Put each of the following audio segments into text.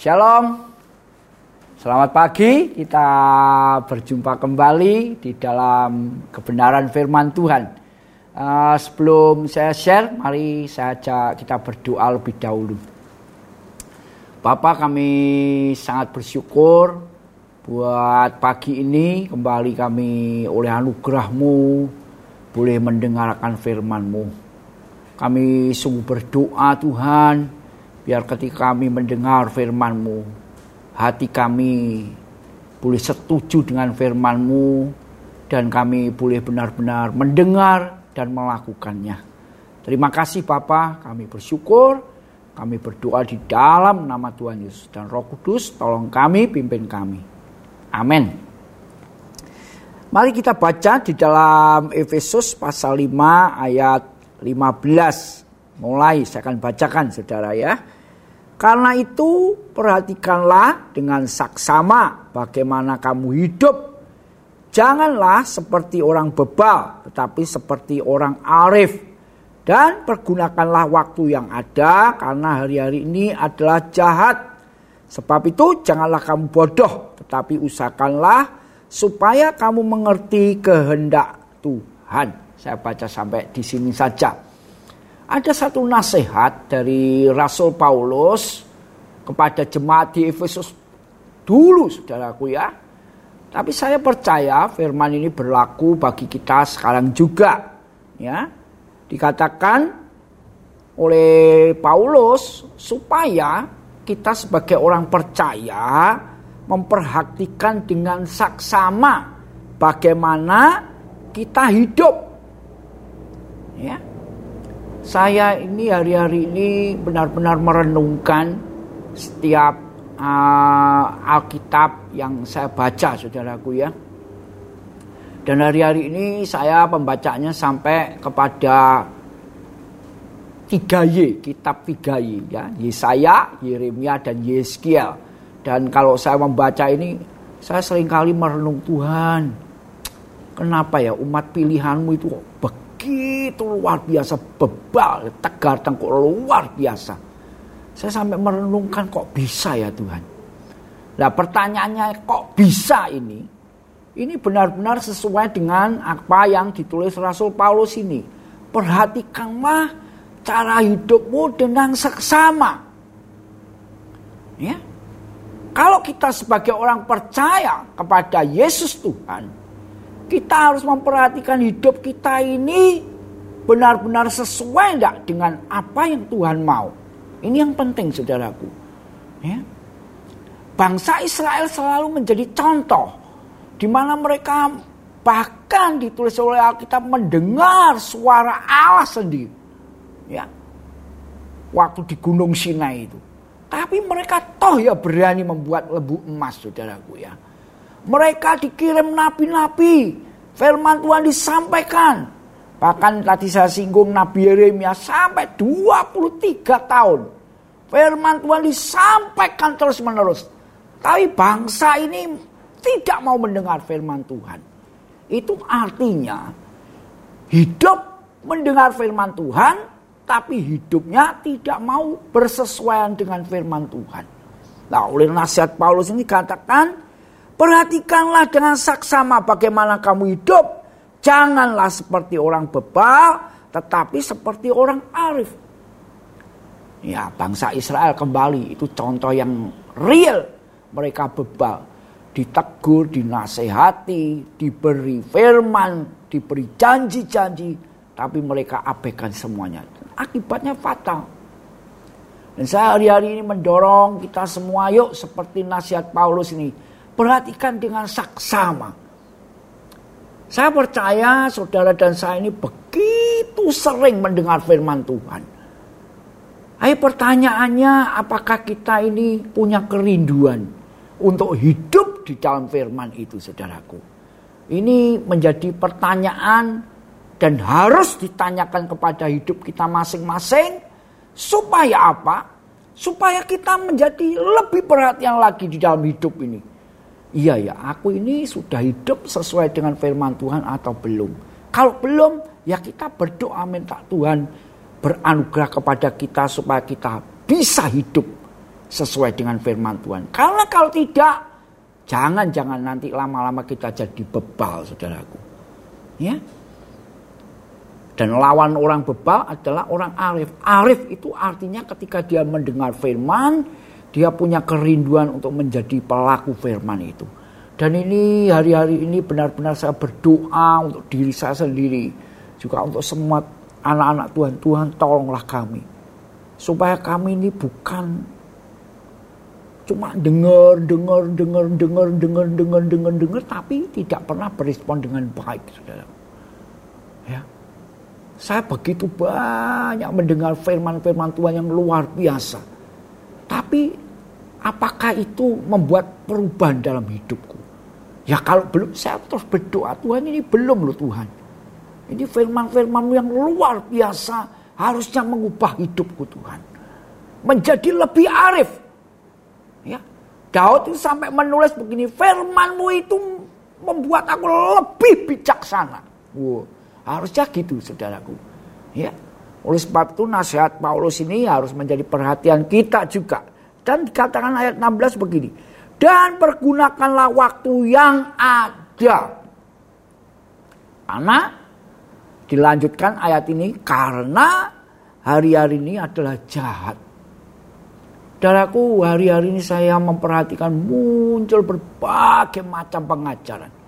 Shalom. Selamat pagi, kita berjumpa kembali di dalam kebenaran firman Tuhan. Uh, sebelum saya share, mari saya ajak kita berdoa lebih dahulu. Bapak kami sangat bersyukur buat pagi ini kembali kami oleh anugerahmu boleh mendengarkan firman-Mu. Kami sungguh berdoa Tuhan, biar ketika kami mendengar firman-Mu, hati kami boleh setuju dengan firman-Mu dan kami boleh benar-benar mendengar dan melakukannya. Terima kasih Bapa, kami bersyukur, kami berdoa di dalam nama Tuhan Yesus dan Roh Kudus, tolong kami, pimpin kami. Amin. Mari kita baca di dalam Efesus pasal 5 ayat 15. Mulai saya akan bacakan saudara ya. Karena itu perhatikanlah dengan saksama bagaimana kamu hidup. Janganlah seperti orang bebal, tetapi seperti orang arif. Dan pergunakanlah waktu yang ada karena hari-hari ini adalah jahat. Sebab itu janganlah kamu bodoh, tetapi usahakanlah supaya kamu mengerti kehendak Tuhan. Saya baca sampai di sini saja. Ada satu nasihat dari Rasul Paulus kepada jemaat di Efesus dulu saudaraku ya. Tapi saya percaya firman ini berlaku bagi kita sekarang juga. Ya. Dikatakan oleh Paulus supaya kita sebagai orang percaya memperhatikan dengan saksama bagaimana kita hidup. Ya saya ini hari-hari ini benar-benar merenungkan setiap uh, Alkitab yang saya baca saudaraku ya. Dan hari-hari ini saya pembacanya sampai kepada 3Y, kitab 3Y ya. Yesaya, Yeremia dan Yeskiel. Dan kalau saya membaca ini saya sering kali merenung Tuhan. Kenapa ya umat pilihanmu itu begitu luar biasa bebal, tegar tengkuk luar biasa. Saya sampai merenungkan kok bisa ya Tuhan. Nah pertanyaannya kok bisa ini? Ini benar-benar sesuai dengan apa yang ditulis Rasul Paulus ini. Perhatikanlah cara hidupmu dengan seksama. Ya. Kalau kita sebagai orang percaya kepada Yesus Tuhan, kita harus memperhatikan hidup kita ini benar-benar sesuai enggak dengan apa yang Tuhan mau. Ini yang penting saudaraku. Ya. Bangsa Israel selalu menjadi contoh di mana mereka bahkan ditulis oleh Alkitab mendengar suara Allah sendiri. Ya. Waktu di Gunung Sinai itu. Tapi mereka toh ya berani membuat lebu emas saudaraku ya. Mereka dikirim nabi-nabi. Firman Tuhan disampaikan. Bahkan tadi saya singgung Nabi Yeremia sampai 23 tahun. Firman Tuhan disampaikan terus menerus. Tapi bangsa ini tidak mau mendengar firman Tuhan. Itu artinya hidup mendengar firman Tuhan tapi hidupnya tidak mau bersesuaian dengan firman Tuhan. Nah oleh nasihat Paulus ini katakan Perhatikanlah dengan saksama bagaimana kamu hidup. Janganlah seperti orang bebal, tetapi seperti orang arif. Ya, bangsa Israel kembali itu contoh yang real. Mereka bebal, ditegur, dinasehati, diberi firman, diberi janji-janji, tapi mereka abaikan semuanya. Akibatnya fatal. Dan saya hari-hari ini mendorong kita semua yuk seperti nasihat Paulus ini Perhatikan dengan saksama. Saya percaya saudara dan saya ini begitu sering mendengar firman Tuhan. Ayo pertanyaannya apakah kita ini punya kerinduan untuk hidup di dalam firman itu saudaraku. Ini menjadi pertanyaan dan harus ditanyakan kepada hidup kita masing-masing supaya apa? Supaya kita menjadi lebih perhatian lagi di dalam hidup ini iya ya aku ini sudah hidup sesuai dengan firman Tuhan atau belum. Kalau belum ya kita berdoa minta Tuhan beranugerah kepada kita supaya kita bisa hidup sesuai dengan firman Tuhan. Karena kalau tidak, jangan-jangan nanti lama-lama kita jadi bebal, saudaraku. Ya. Dan lawan orang bebal adalah orang arif. Arif itu artinya ketika dia mendengar firman, dia punya kerinduan untuk menjadi pelaku firman itu. Dan ini hari-hari ini benar-benar saya berdoa untuk diri saya sendiri. Juga untuk semua anak-anak Tuhan. Tuhan tolonglah kami. Supaya kami ini bukan cuma dengar, dengar, dengar, dengar, dengar, dengar, dengar, dengar, tapi tidak pernah berespon dengan baik, saudara. Ya, saya begitu banyak mendengar firman-firman Tuhan yang luar biasa. Tapi apakah itu membuat perubahan dalam hidupku? Ya kalau belum saya terus berdoa Tuhan ini belum loh Tuhan. Ini firman-firman yang luar biasa harusnya mengubah hidupku Tuhan. Menjadi lebih arif. Ya. Daud itu sampai menulis begini, firmanmu itu membuat aku lebih bijaksana. Wow. Harusnya gitu saudaraku. Ya. Oleh sebab itu nasihat Paulus ini harus menjadi perhatian kita juga. Dan dikatakan ayat 16 begini dan pergunakanlah waktu yang ada. Karena dilanjutkan ayat ini karena hari-hari ini adalah jahat. Daraku hari-hari ini saya memperhatikan muncul berbagai macam pengajaran.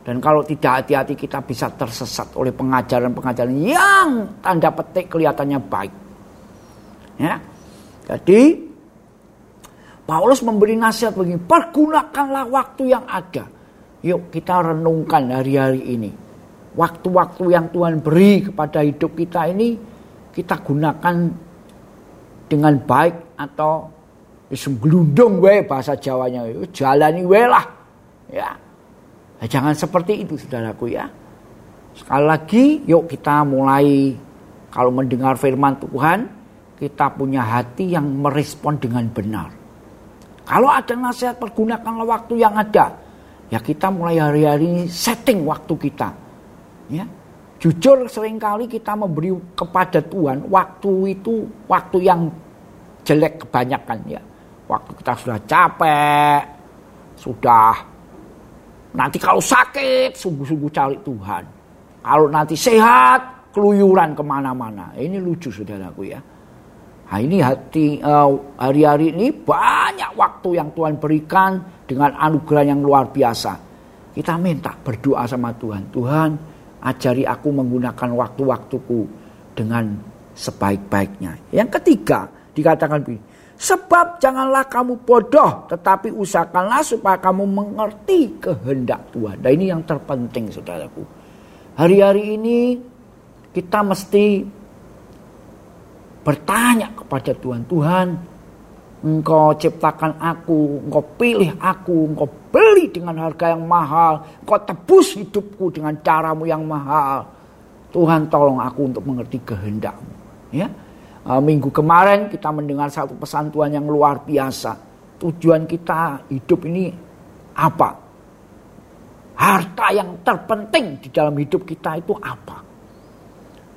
Dan kalau tidak hati-hati kita bisa tersesat oleh pengajaran-pengajaran yang tanda petik kelihatannya baik. Ya. Jadi Paulus memberi nasihat begini, pergunakanlah waktu yang ada. Yuk kita renungkan hari-hari ini. Waktu-waktu yang Tuhan beri kepada hidup kita ini, kita gunakan dengan baik atau gelundung bahasa Jawanya. Jalani we lah. Ya. Nah, jangan seperti itu saudaraku ya. Sekali lagi yuk kita mulai kalau mendengar firman Tuhan, kita punya hati yang merespon dengan benar. Kalau ada nasihat pergunakanlah waktu yang ada. Ya kita mulai hari-hari ini setting waktu kita. Ya. Jujur sering kali kita memberi kepada Tuhan waktu itu waktu yang jelek kebanyakan ya. Waktu kita sudah capek, sudah nanti kalau sakit sungguh-sungguh cari Tuhan. Kalau nanti sehat keluyuran ke mana-mana. Ini lucu saudaraku ya. Nah ini hati uh, hari-hari ini banyak waktu yang Tuhan berikan dengan anugerah yang luar biasa. Kita minta berdoa sama Tuhan. Tuhan ajari aku menggunakan waktu-waktuku dengan sebaik-baiknya. Yang ketiga dikatakan begini. Sebab janganlah kamu bodoh, tetapi usahakanlah supaya kamu mengerti kehendak Tuhan. Dan ini yang terpenting saudaraku. Hari-hari ini kita mesti bertanya kepada Tuhan, Tuhan, Engkau ciptakan aku, Engkau pilih aku, Engkau beli dengan harga yang mahal, Engkau tebus hidupku dengan caramu yang mahal. Tuhan tolong aku untuk mengerti kehendakmu. Ya, uh, minggu kemarin kita mendengar satu pesan Tuhan yang luar biasa. Tujuan kita hidup ini apa? Harta yang terpenting di dalam hidup kita itu apa?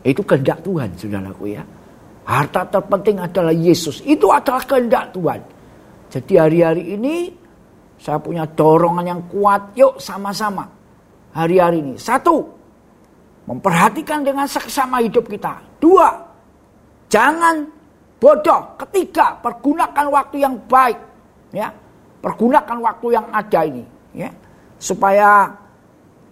Itu kehendak Tuhan, saudaraku ya. Harta terpenting adalah Yesus. Itu adalah kehendak Tuhan. Jadi hari-hari ini saya punya dorongan yang kuat. Yuk sama-sama. Hari-hari ini. Satu. Memperhatikan dengan seksama hidup kita. Dua. Jangan bodoh. Ketiga. Pergunakan waktu yang baik. Ya. Pergunakan waktu yang ada ini. Ya. Supaya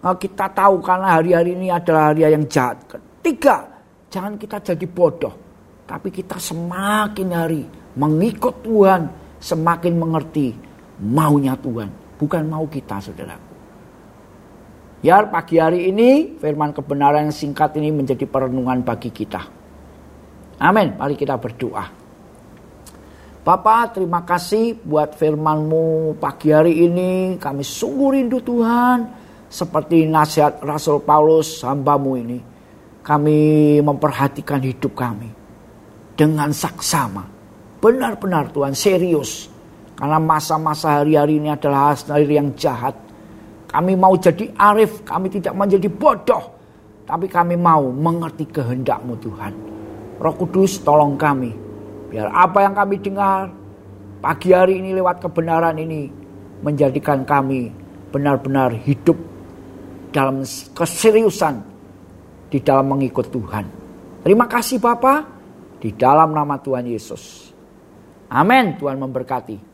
eh, kita tahu karena hari-hari ini adalah hari yang jahat. Ketiga. Jangan kita jadi bodoh tapi kita semakin hari mengikut Tuhan, semakin mengerti maunya Tuhan, bukan mau kita, saudaraku. Ya, pagi hari ini firman kebenaran yang singkat ini menjadi perenungan bagi kita. Amin. Mari kita berdoa. Bapak, terima kasih buat firman-Mu pagi hari ini. Kami sungguh rindu Tuhan. Seperti nasihat Rasul Paulus hambamu ini. Kami memperhatikan hidup kami dengan saksama. Benar-benar Tuhan serius. Karena masa-masa hari-hari ini adalah hari yang jahat. Kami mau jadi arif, kami tidak menjadi bodoh. Tapi kami mau mengerti kehendakmu Tuhan. Roh Kudus tolong kami. Biar apa yang kami dengar pagi hari ini lewat kebenaran ini menjadikan kami benar-benar hidup dalam keseriusan di dalam mengikut Tuhan. Terima kasih Bapak di dalam nama Tuhan Yesus. Amin. Tuhan memberkati.